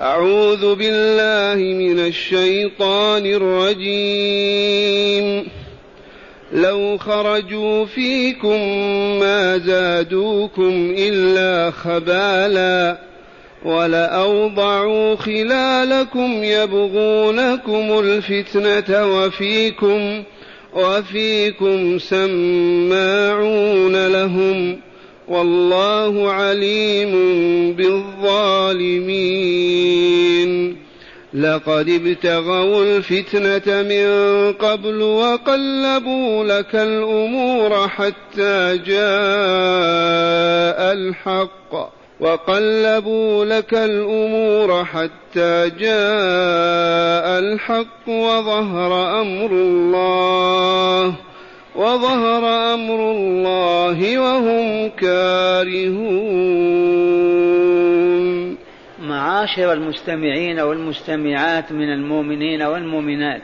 أعوذ بالله من الشيطان الرجيم. لو خرجوا فيكم ما زادوكم إلا خبالا ولأوضعوا خلالكم يبغونكم الفتنة وفيكم وفيكم سماعون لهم والله عليم بالظالمين. لقد ابتغوا الفتنة من قبل وقلبوا لك الأمور حتى جاء الحق. وقلبوا لك الأمور حتى جاء الحق وظهر أمر الله. وظهر أمر الله وهم كارهون. معاشر المستمعين والمستمعات من المؤمنين والمؤمنات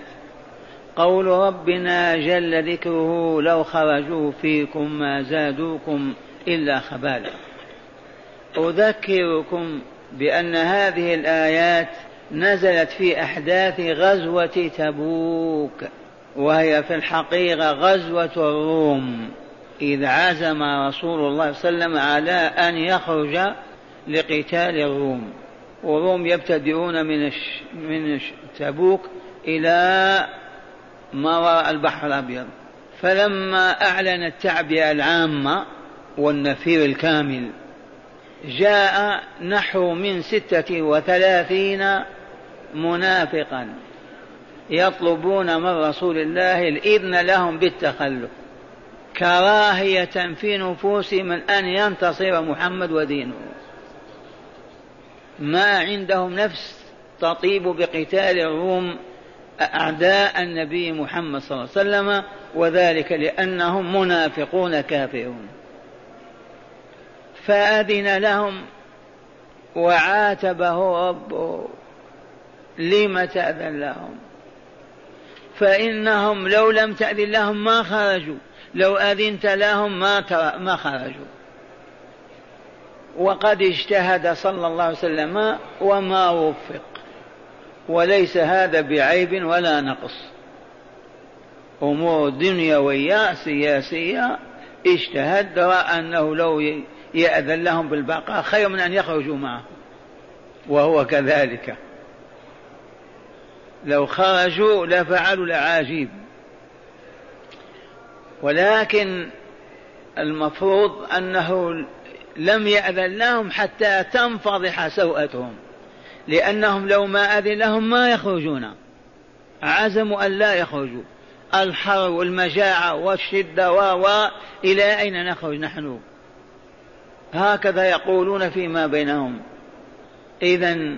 قول ربنا جل ذكره لو خرجوا فيكم ما زادوكم إلا خبالا أذكركم بأن هذه الآيات نزلت في أحداث غزوة تبوك. وهي في الحقيقة غزوة الروم. إذ عزم رسول الله صلى الله عليه وسلم على أن يخرج لقتال الروم. والروم يبتدئون من من تبوك إلى ما وراء البحر الأبيض. فلما أعلن التعبئة العامة والنفير الكامل جاء نحو من ستة وثلاثين منافقا. يطلبون من رسول الله الإذن لهم بالتخلف. كراهية في نفوسهم أن ينتصر محمد ودينه. ما عندهم نفس تطيب بقتال الروم أعداء النبي محمد صلى الله عليه وسلم وذلك لأنهم منافقون كافرون. فأذن لهم وعاتبه ربه. لم تأذن لهم؟ فإنهم لو لم تأذن لهم ما خرجوا. لو أذنت لهم ما ما خرجوا. وقد اجتهد صلى الله عليه وسلم وما وفق. وليس هذا بعيب ولا نقص. أمور دنيوية سياسية اجتهد رأى أنه لو يأذن لهم بالبقاء خير من أن يخرجوا معه. وهو كذلك. لو خرجوا لفعلوا الأعاجيب. ولكن المفروض أنه لم يأذن لهم حتى تنفضح سوءتهم لأنهم لو ما أذن لهم ما يخرجون. عزموا أن لا يخرجوا. الحر والمجاعة والشدة و إلى أين نخرج نحن؟ هكذا يقولون فيما بينهم. إذا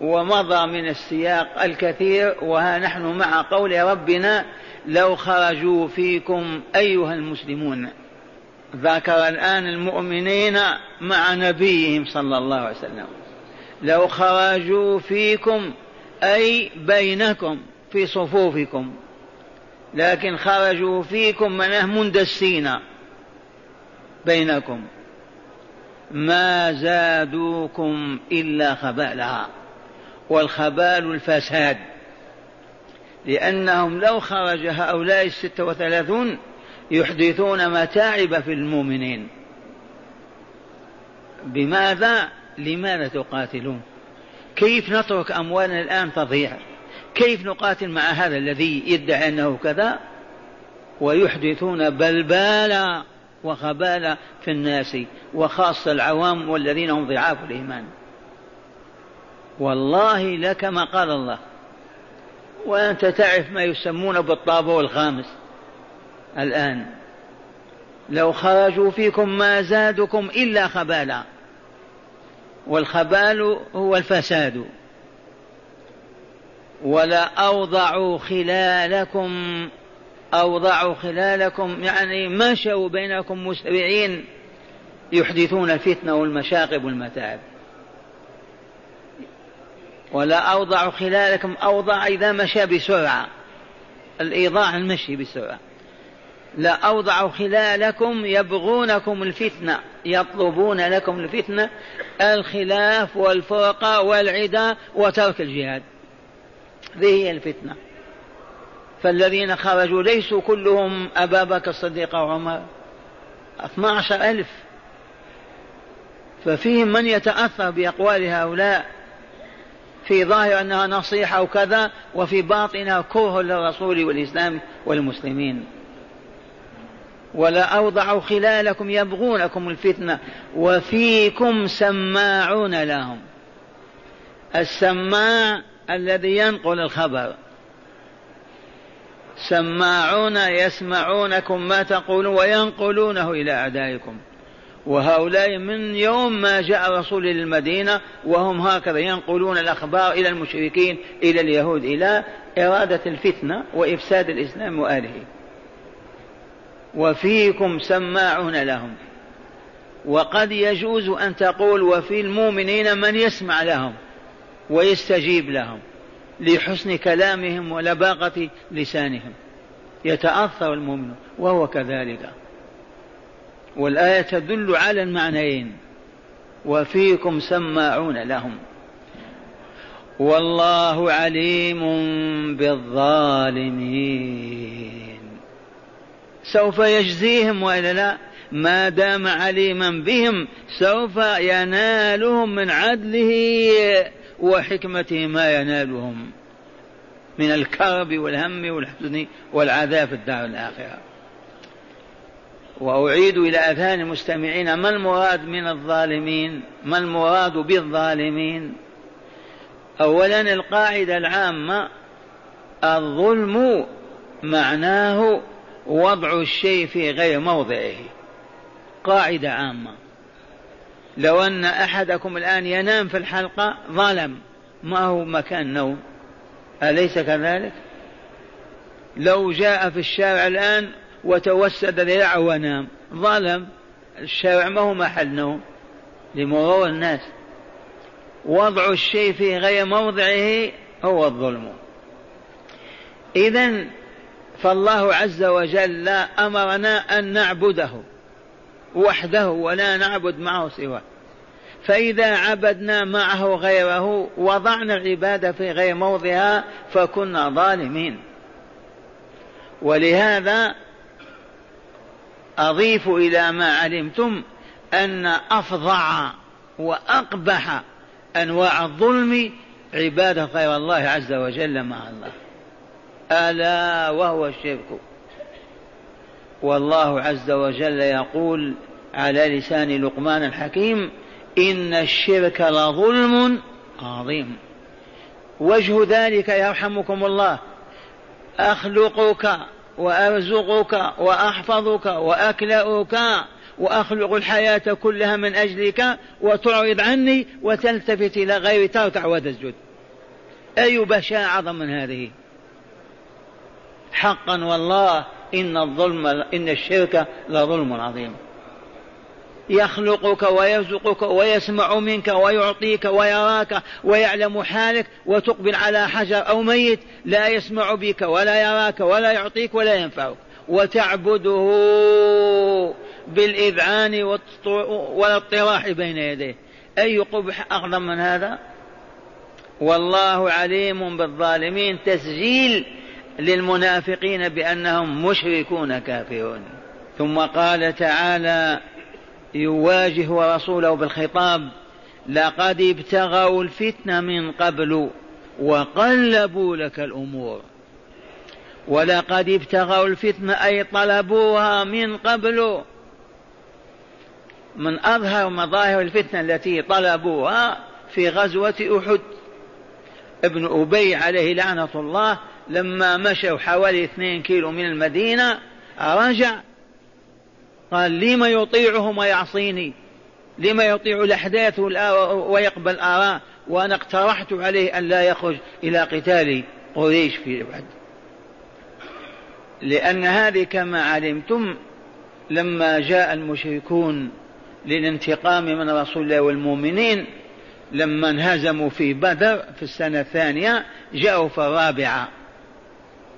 ومضى من السياق الكثير وها نحن مع قول ربنا لو خرجوا فيكم أيها المسلمون. ذكر الآن المؤمنين مع نبيهم صلى الله عليه وسلم. لو خرجوا فيكم أي بينكم في صفوفكم. لكن خرجوا فيكم منه مندسين بينكم. ما زادوكم إلا خبالا والخبال الفساد. لأنهم لو خرج هؤلاء الستة وثلاثون يحدثون متاعب في المؤمنين. بماذا؟ لماذا تقاتلون؟ كيف نترك أموالنا الآن تضيع؟ كيف نقاتل مع هذا الذي يدعي أنه كذا؟ ويحدثون بلبالا وخبالا في الناس وخاصة العوام والذين هم ضعاف الإيمان. والله لك ما قال الله. وأنت تعرف ما يسمون بالطابور الخامس. الآن. لو خرجوا فيكم ما زادكم إلا خبالا. والخبال هو الفساد. ولا أوضعوا خلالكم. أوضعوا خلالكم. يعني مشوا بينكم مسرعين يحدثون الفتنة والمشاقب والمتاعب. ولا أوضع خلالكم أوضع إذا مشى بسرعة. الإيضاع المشي بسرعة. لا أوضع خلالكم يبغونكم الفتنة يطلبون لكم الفتنة الخلاف والفرقة والعداء وترك الجهاد. ذي هي الفتنة. فالذين خرجوا ليسوا كلهم أبا بكر الصديق وعمر. 12 ألف. ففيهم من يتأثر بأقوال هؤلاء؟ في ظاهر أنها نصيحة وكذا وفي باطنها كره للرسول والإسلام والمسلمين. ولا أوضعوا خلالكم يبغونكم الفتنة وفيكم سماعون لهم. السماع الذي ينقل الخبر. سماعون يسمعونكم ما تقولون وينقلونه إلى أعدائكم. وهؤلاء من يوم ما جاء الرسول للمدينة وهم هكذا ينقلون الأخبار إلى المشركين إلى اليهود إلى إرادة الفتنة وإفساد الإسلام وآله وفيكم سماعون لهم. وقد يجوز أن تقول وفي المؤمنين من يسمع لهم ويستجيب لهم لحسن كلامهم ولباقة لسانهم. يتأثر المؤمن وهو كذلك. والآية تدل على المعنيين وفيكم سماعون لهم. والله عليم بالظالمين. سوف يجزيهم وإلا لا؟ ما دام عليما بهم سوف ينالهم من عدله وحكمته ما ينالهم من الكرب والهم والحزن والعذاب في الدار الآخرة. وأعيد إلى أذهان المستمعين ما المراد من الظالمين؟ ما المراد بالظالمين؟ أولا القاعدة العامة الظلم معناه وضع الشيء في غير موضعه. قاعدة عامة. لو أن أحدكم الآن ينام في الحلقة ظلم ما هو مكان نوم؟ أليس كذلك؟ لو جاء في الشارع الآن وتوسد ذراعه ونام. ظلم. الشارع ما هو محل نوم. لمرور الناس. وضع الشيء في غير موضعه هو الظلم. إذا فالله عز وجل أمرنا أن نعبده وحده ولا نعبد معه سواه. فإذا عبدنا معه غيره وضعنا العبادة في غير موضعها فكنا ظالمين. ولهذا أضيف إلى ما علمتم أن أفظع وأقبح أنواع الظلم عبادة غير الله عز وجل مع الله. ألا وهو الشرك. والله عز وجل يقول على لسان لقمان الحكيم إن الشرك لظلم عظيم. وجه ذلك يرحمكم الله. أخلقك وأرزقك وأحفظك وأكلأك وأخلق الحياة كلها من أجلك وتعرض عني وتلتفت إلى غير تركع وتسجد أي بشاء أعظم من هذه؟ حقا والله إن الظلم إن الشرك لظلم عظيم. يخلقك ويرزقك ويسمع منك ويعطيك ويراك ويعلم حالك وتقبل على حجر أو ميت لا يسمع بك ولا يراك ولا يعطيك ولا ينفعك. وتعبده بالإذعان والاطراح بين يديه. أي قبح أعظم من هذا؟ والله عليم بالظالمين. تسجيل للمنافقين بأنهم مشركون كافرون. ثم قال تعالى يواجه رسوله بالخطاب لقد ابتغوا الفتنة من قبل وقلبوا لك الأمور. ولقد ابتغوا الفتنة أي طلبوها من قبل. من أظهر مظاهر الفتنة التي طلبوها في غزوة أحد. ابن أبي عليه لعنة الله لما مشوا حوالي اثنين كيلو من المدينة رجع قال لم يطيعهم ويعصيني؟ لما يطيع الأحداث ويقبل آراء؟ وأنا اقترحت عليه أن لا يخرج إلى قتال قريش في بعد لأن هذه كما علمتم لما جاء المشركون للانتقام من رسول الله والمؤمنين لما انهزموا في بدر في السنة الثانية جاءوا في الرابعة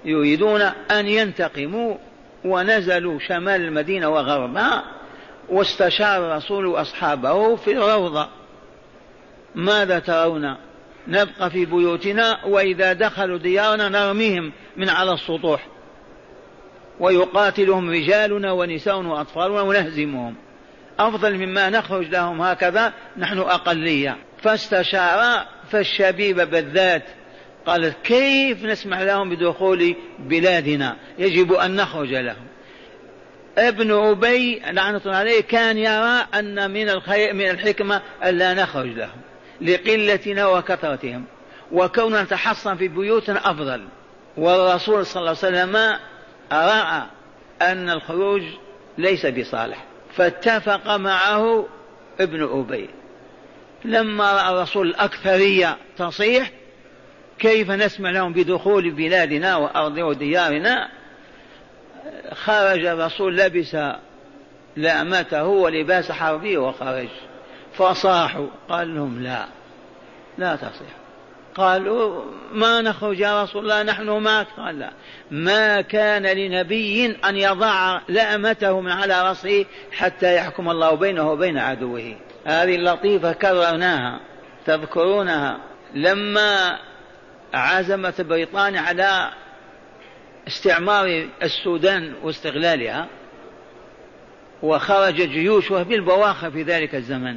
يريدون أن ينتقموا ونزلوا شمال المدينة وغربها واستشار الرسول أصحابه في الروضة. ماذا ترون؟ نبقى في بيوتنا وإذا دخلوا ديارنا نرميهم من على السطوح. ويقاتلهم رجالنا ونساؤنا وأطفالنا ونهزمهم. أفضل مما نخرج لهم هكذا نحن أقلية. فاستشار فالشبيب بالذات قالت كيف نسمح لهم بدخول بلادنا؟ يجب أن نخرج لهم. ابن أبي لعنة عليه كان يرى أن من الخير من الحكمة ألا نخرج لهم لقلتنا وكثرتهم. وكوننا نتحصن في بيوتنا أفضل. والرسول صلى الله عليه وسلم رأى أن الخروج ليس بصالح. فاتفق معه ابن أبي. لما رأى الرسول الأكثرية تصيح كيف نسمع لهم بدخول بلادنا وأرض وديارنا؟ خرج الرسول لبس لأمته ولباس حربي وخرج. فصاحوا قال لهم لا لا تصيح قالوا ما نخرج يا رسول الله نحن معك. قال لا. ما كان لنبي أن يضع لأمته من على رأسه حتى يحكم الله بينه وبين عدوه. هذه اللطيفة كررناها تذكرونها. لما عزمت بريطانيا على استعمار السودان واستغلالها وخرج جيوشها بالبواخر في ذلك الزمن.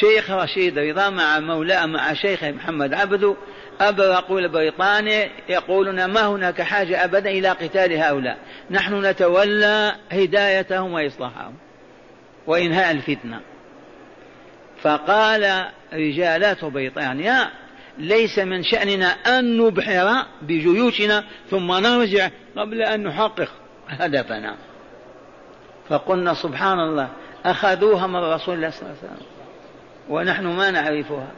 شيخ رشيد رضا مع مولاه مع شيخ محمد عبده أبرقوا لبريطانيا يقولون ما هناك حاجة أبدا إلى قتال هؤلاء. نحن نتولى هدايتهم وإصلاحهم وإنهاء الفتنة. فقال رجالات بريطانيا ليس من شأننا أن نبحر بجيوشنا ثم نرجع قبل أن نحقق هدفنا. فقلنا سبحان الله أخذوها من رسول الله صلى الله عليه وسلم. ونحن ما نعرفها.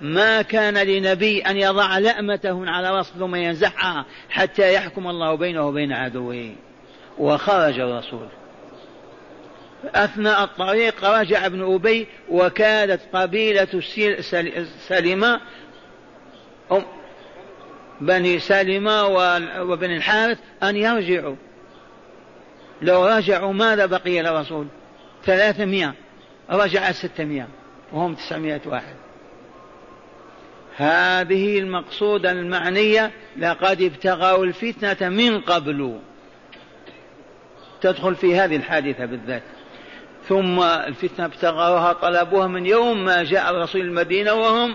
ما كان لنبي أن يضع لأمته على رأسه ثم ينزعها حتى يحكم الله بينه وبين عدوه. وخرج الرسول. أثناء الطريق رجع ابن أبي وكادت قبيلة سلمة بني سلمة وبني الحارث أن يرجعوا. لو رجعوا ماذا بقي للرسول ثلاثمائة رجع ستمائة وهم تسعمائة واحد. هذه المقصودة المعنية لقد ابتغوا الفتنة من قبل. تدخل في هذه الحادثة بالذات. ثم الفتنة ابتغوها طلبوها من يوم ما جاء الرسول المدينة وهم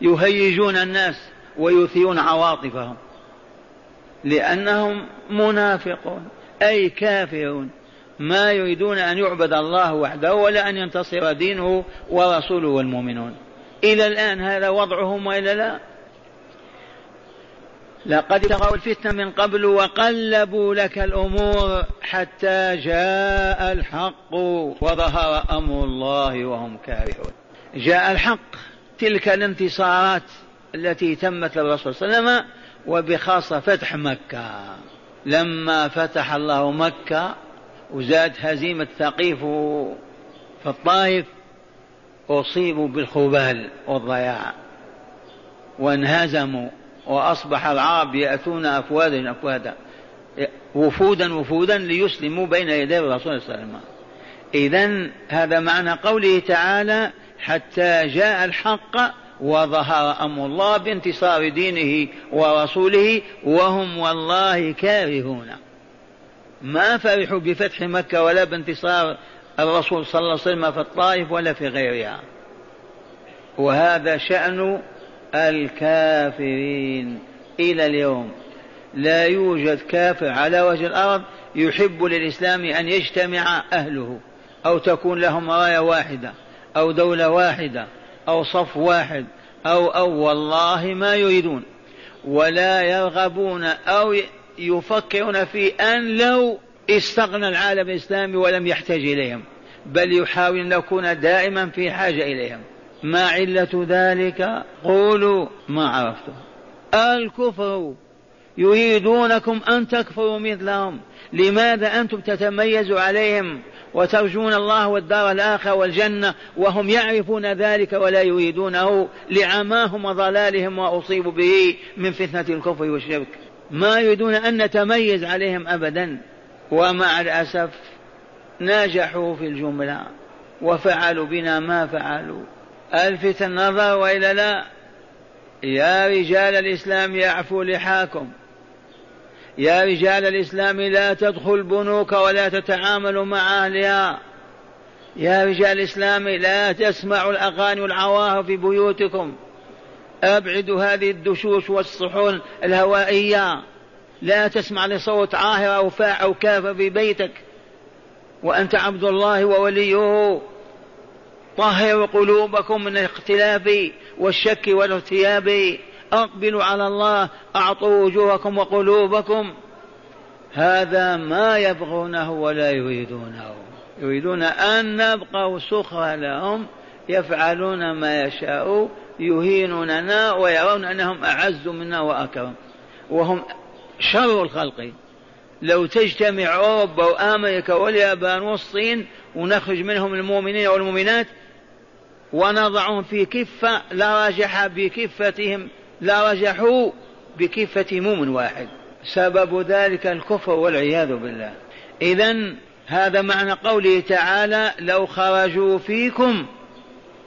يهيجون الناس ويثيرون عواطفهم لأنهم منافقون أي كافرون. ما يريدون أن يعبد الله وحده ولا أن ينتصر دينه ورسوله والمؤمنون. إلى الآن هذا وضعهم وإلا لا؟ لقد ابتغوا الفتنة من قبل وقلبوا لك الأمور حتى جاء الحق وظهر أمر الله وهم كارهون. جاء الحق تلك الانتصارات التي تمت للرسول صلى الله عليه وسلم وبخاصة فتح مكة. لما فتح الله مكة وزاد هزيمة ثقيف في الطائف أصيبوا بالخبال والضياع وانهزموا. وأصبح العرب يأتون أفوادا أفوادا وفودا وفودا ليسلموا بين يدي الرسول صلى الله عليه وسلم. إذا هذا معنى قوله تعالى حتى جاء الحق وظهر أمر الله بانتصار دينه ورسوله وهم والله كارهون. ما فرحوا بفتح مكة ولا بانتصار الرسول صلى الله عليه وسلم في الطائف ولا في غيرها. وهذا شأن الكافرين. إلى اليوم لا يوجد كافر على وجه الأرض يحب للإسلام أن يجتمع أهله أو تكون لهم راية واحدة أو دولة واحدة أو صف واحد أو أو والله ما يريدون. ولا يرغبون أو يفكرون في أن لو استغنى العالم الإسلامي ولم يحتاج إليهم بل يحاول أن يكون دائما في حاجة إليهم. ما علة ذلك؟ قولوا ما عرفتم. الكفر يريدونكم أن تكفروا مثلهم. لماذا أنتم تتميزوا عليهم وترجون الله والدار الآخرة والجنة وهم يعرفون ذلك ولا يريدونه لعماهم وضلالهم وأصيبوا به من فتنة الكفر والشرك؟ ما يريدون أن نتميز عليهم أبدا. ومع الأسف نجحوا في الجملة وفعلوا بنا ما فعلوا. ألفت النظر وإلا لا. يا رجال الإسلام يعفو لحاكم. يا رجال الإسلام لا تدخل البنوك ولا تتعاملوا مع أهلها. يا رجال الإسلام لا تسمعوا الأغاني والعواهر في بيوتكم. أبعدوا هذه الدشوش والصحون الهوائية. لا تسمع لصوت عاهر أو فاع أو كاف في بيتك. وأنت عبد الله ووليه. طهروا قلوبكم من الاختلاف والشك والارتياب. أقبلوا على الله أعطوا وجوهكم وقلوبكم. هذا ما يبغونه ولا يريدونه. يريدون أن نبقى سخرا لهم يفعلون ما يشاء يهينوننا ويرون أنهم أعز منا وأكرم. وهم شر الخلق. لو تجتمع أوروبا وأمريكا واليابان والصين ونخرج منهم المؤمنين والمؤمنات ونضعهم في كفة لرجح بكفتهم لرجحوا بكفة مؤمن واحد. سبب ذلك الكفر والعياذ بالله. إذا هذا معنى قوله تعالى لو خرجوا فيكم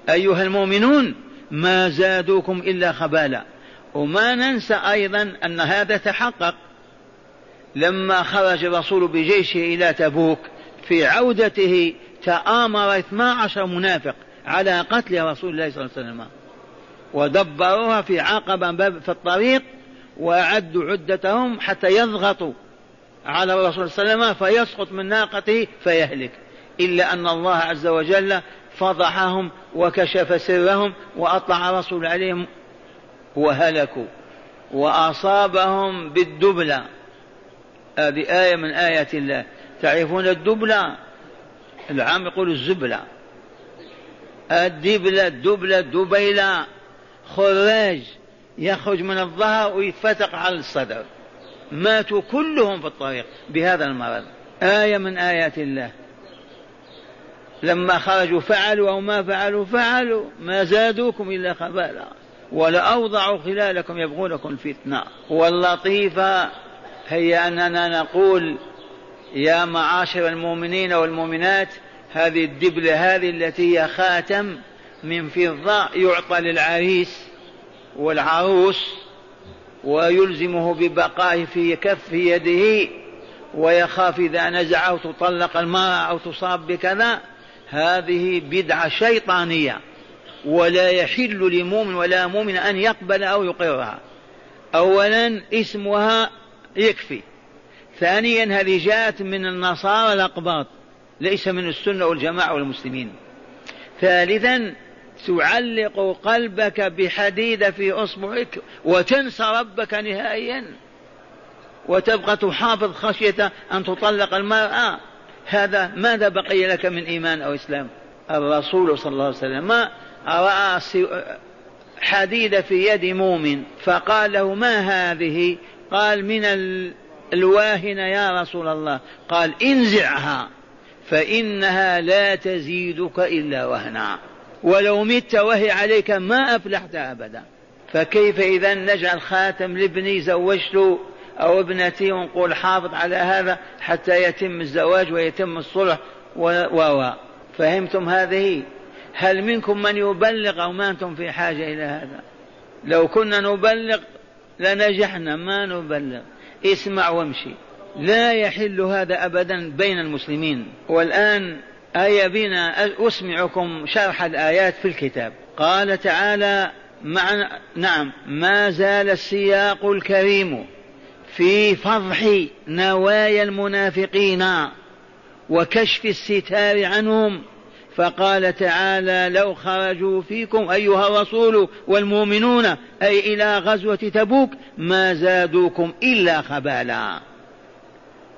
أيها المؤمنون ما زادوكم إلا خبالا وما ننسى أيضا أن هذا تحقق لما خرج الرسول بجيشه إلى تبوك في عودته تآمر 12 منافق. على قتل رسول الله صلى الله عليه وسلم. ودبروها في عقبة في الطريق وأعدوا عدتهم حتى يضغطوا على الرسول صلى الله عليه وسلم فيسقط من ناقته فيهلك. إلا أن الله عز وجل فضحهم وكشف سرهم وأطلع الرسول عليهم وهلكوا. وأصابهم بالدبلة. هذه آية من آيات الله. تعرفون الدبلة؟ العام يقول الزبلة. الدبلة الدبلة الدبيلة. خراج يخرج من الظهر ويتفتق على الصدر. ماتوا كلهم في الطريق بهذا المرض. آية من آيات الله. لما خرجوا فعلوا أو ما فعلوا فعلوا. ما زادوكم إلا خبالا. ولأوضعوا خلالكم يبغونكم الفتنة واللطيفة هي أننا نقول يا معاشر المؤمنين والمؤمنات هذه الدبلة هذه التي هي خاتم من فضة يعطى للعريس والعروس ويلزمه ببقائه في كف يده ويخاف إذا نزعه تطلق المرأة أو تصاب بكذا. هذه بدعة شيطانية ولا يحل لمؤمن ولا مؤمن أن يقبل أو يقرها. أولا اسمها يكفي. ثانيا هذه جاءت من النصارى الأقباط. ليس من السنة والجماعة والمسلمين. ثالثا تعلق قلبك بحديدة في أصبعك وتنسى ربك نهائيا. وتبقى تحافظ خشية أن تطلق المرأة. هذا ماذا بقي لك من إيمان أو إسلام؟ الرسول صلى الله عليه وسلم ما رأى حديدة في يد مؤمن فقال له ما هذه؟ قال من الواهنة يا رسول الله. قال انزعها. فإنها لا تزيدك إلا وهنا. ولو مت وهي عليك ما أفلحت أبدا. فكيف إذا نجعل خاتم لابني زوجته أو ابنتي ونقول حافظ على هذا حتى يتم الزواج ويتم الصلح و فهمتم هذه؟ هل منكم من يبلغ أو ما أنتم في حاجة إلى هذا؟ لو كنا نبلغ لنجحنا ما نبلغ. اسمع وامشي. لا يحل هذا أبدا بين المسلمين. والآن آية بنا أسمعكم شرح الآيات في الكتاب. قال تعالى مع نعم ما زال السياق الكريم في فضح نوايا المنافقين وكشف الستار عنهم. فقال تعالى لو خرجوا فيكم أيها الرسول والمؤمنون أي إلى غزوة تبوك ما زادوكم إلا خبالا.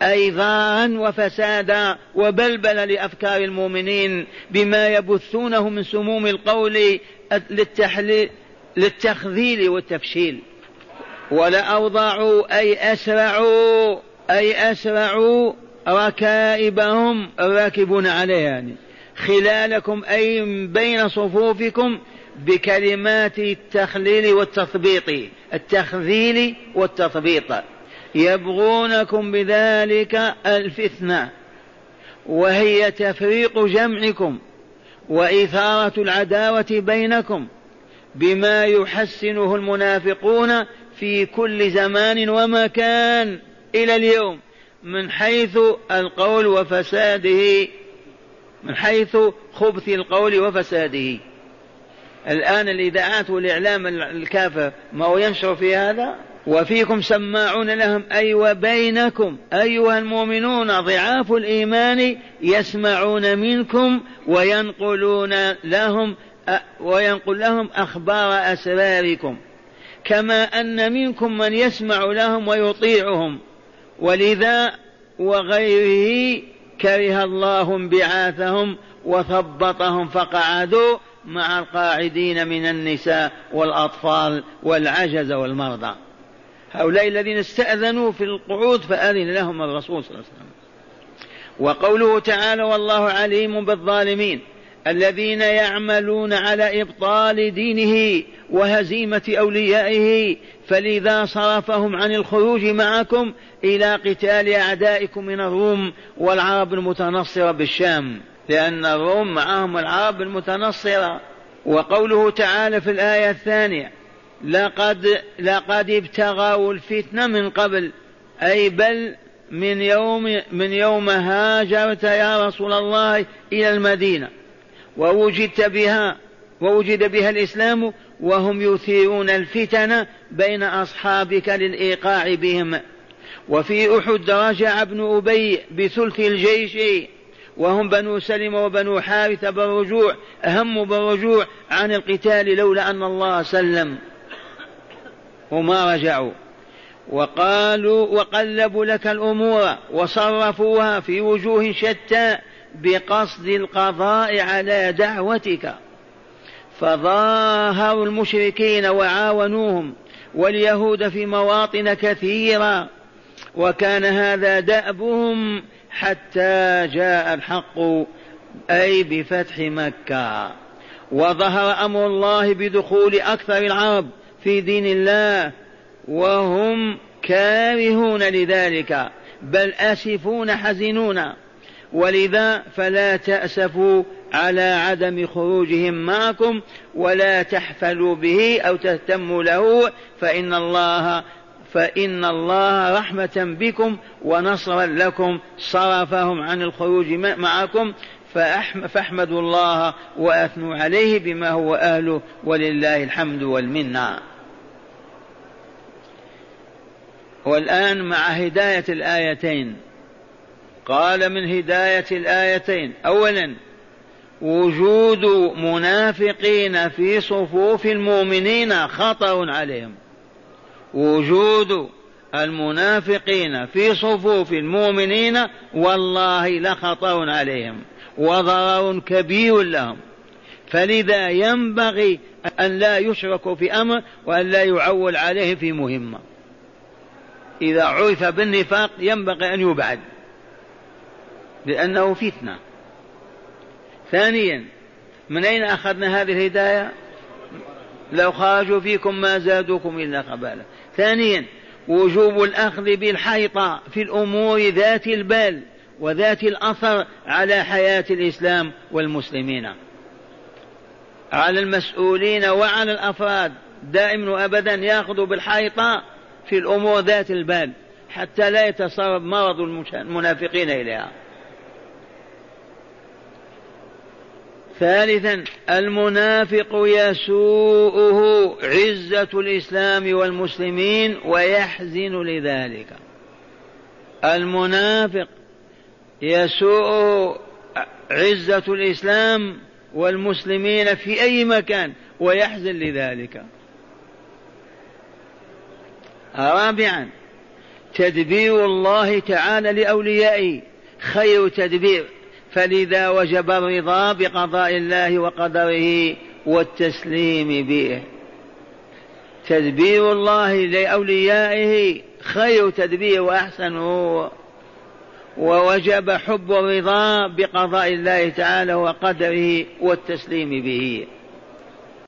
اي ضارا وفسادا وبلبل لأفكار المؤمنين بما يبثونه من سموم القول للتحليل للتخذيل والتفشيل. ولأوضعوا أي أسرعوا أي أسرعوا ركائبهم الراكبون عليها يعني. خلالكم أي بين صفوفكم بكلمات التخليل والتثبيط التخذيل والتثبيط يبغونكم بذلك الفتنة وهي تفريق جمعكم وإثارة العداوة بينكم بما يحسنه المنافقون في كل زمان ومكان إلى اليوم من حيث القول وفساده من حيث خبث القول وفساده. الآن الإذاعات والإعلام الكافر ما هو ينشر في هذا؟ وفيكم سماعون لهم أي وبينكم أيها المؤمنون ضعاف الإيمان يسمعون منكم وينقلون لهم وينقل لهم أخبار أسراركم. كما أن منكم من يسمع لهم ويطيعهم. ولذا وغيره كره الله انبعاثهم وثبطهم فقعدوا مع القاعدين من النساء والأطفال والعجز والمرضى. هؤلاء الذين استأذنوا في القعود فأذن لهم الرسول صلى الله عليه وسلم. وقوله تعالى والله عليم بالظالمين الذين يعملون على إبطال دينه وهزيمة أوليائه فلذا صرفهم عن الخروج معكم إلى قتال أعدائكم من الروم والعرب المتنصرة بالشام لأن الروم معهم العرب المتنصرة. وقوله تعالى في الآية الثانية لقد لقد ابتغوا الفتنة من قبل. أي بل من يوم من يوم هاجرت يا رسول الله إلى المدينة. ووجدت بها ووجد بها الإسلام وهم يثيرون الفتن بين أصحابك للإيقاع بهم. وفي أحد رجع ابن أبي بثلث الجيش وهم بنو سلمة وبنو حارثة بالرجوع أهم بالرجوع عن القتال لولا أن الله سلم. وما رجعوا. وقالوا وقلبوا لك الأمور وصرفوها في وجوه شتى بقصد القضاء على دعوتك. فظاهروا المشركين وعاونوهم واليهود في مواطن كثيرة. وكان هذا دأبهم حتى جاء الحق أي بفتح مكة. وظهر أمر الله بدخول أكثر العرب. في دين الله وهم كارهون لذلك بل آسفون حزنون. ولذا فلا تأسفوا على عدم خروجهم معكم ولا تحفلوا به أو تهتموا له فإن الله فإن الله رحمة بكم ونصرا لكم صرفهم عن الخروج معكم فاحمدوا الله وأثنوا عليه بما هو أهله ولله الحمد والمنة. والآن مع هداية الآيتين. قال من هداية الآيتين. أولا وجود منافقين في صفوف المؤمنين خطر عليهم. وجود المنافقين في صفوف المؤمنين والله لخطر عليهم وضرر كبير لهم. فلذا ينبغي أن لا يشركوا في أمر وأن لا يعول عليه في مهمة. إذا عرف بالنفاق ينبغي أن يبعد لأنه فتنة. ثانيا من أين أخذنا هذه الهداية؟ لو خرجوا فيكم ما زادوكم إلا خبالا ثانيا وجوب الأخذ بالحيطة في الأمور ذات البال وذات الأثر على حياة الإسلام والمسلمين. على المسؤولين وعلى الأفراد. دائما وأبدا يأخذوا بالحيطة في الأمور ذات البال حتى لا يتسرب مرض المنافقين إليها. ثالثا المنافق يسوءه عزة الإسلام والمسلمين ويحزن لذلك. المنافق يسوء عزة الإسلام والمسلمين في أي مكان ويحزن لذلك. رابعا تدبير الله تعالى لأوليائه خير تدبير. فلذا وجب الرضا بقضاء الله وقدره والتسليم به. تدبير الله لأوليائه خير تدبير وأحسن ووجب حب الرضا بقضاء الله تعالى وقدره والتسليم به.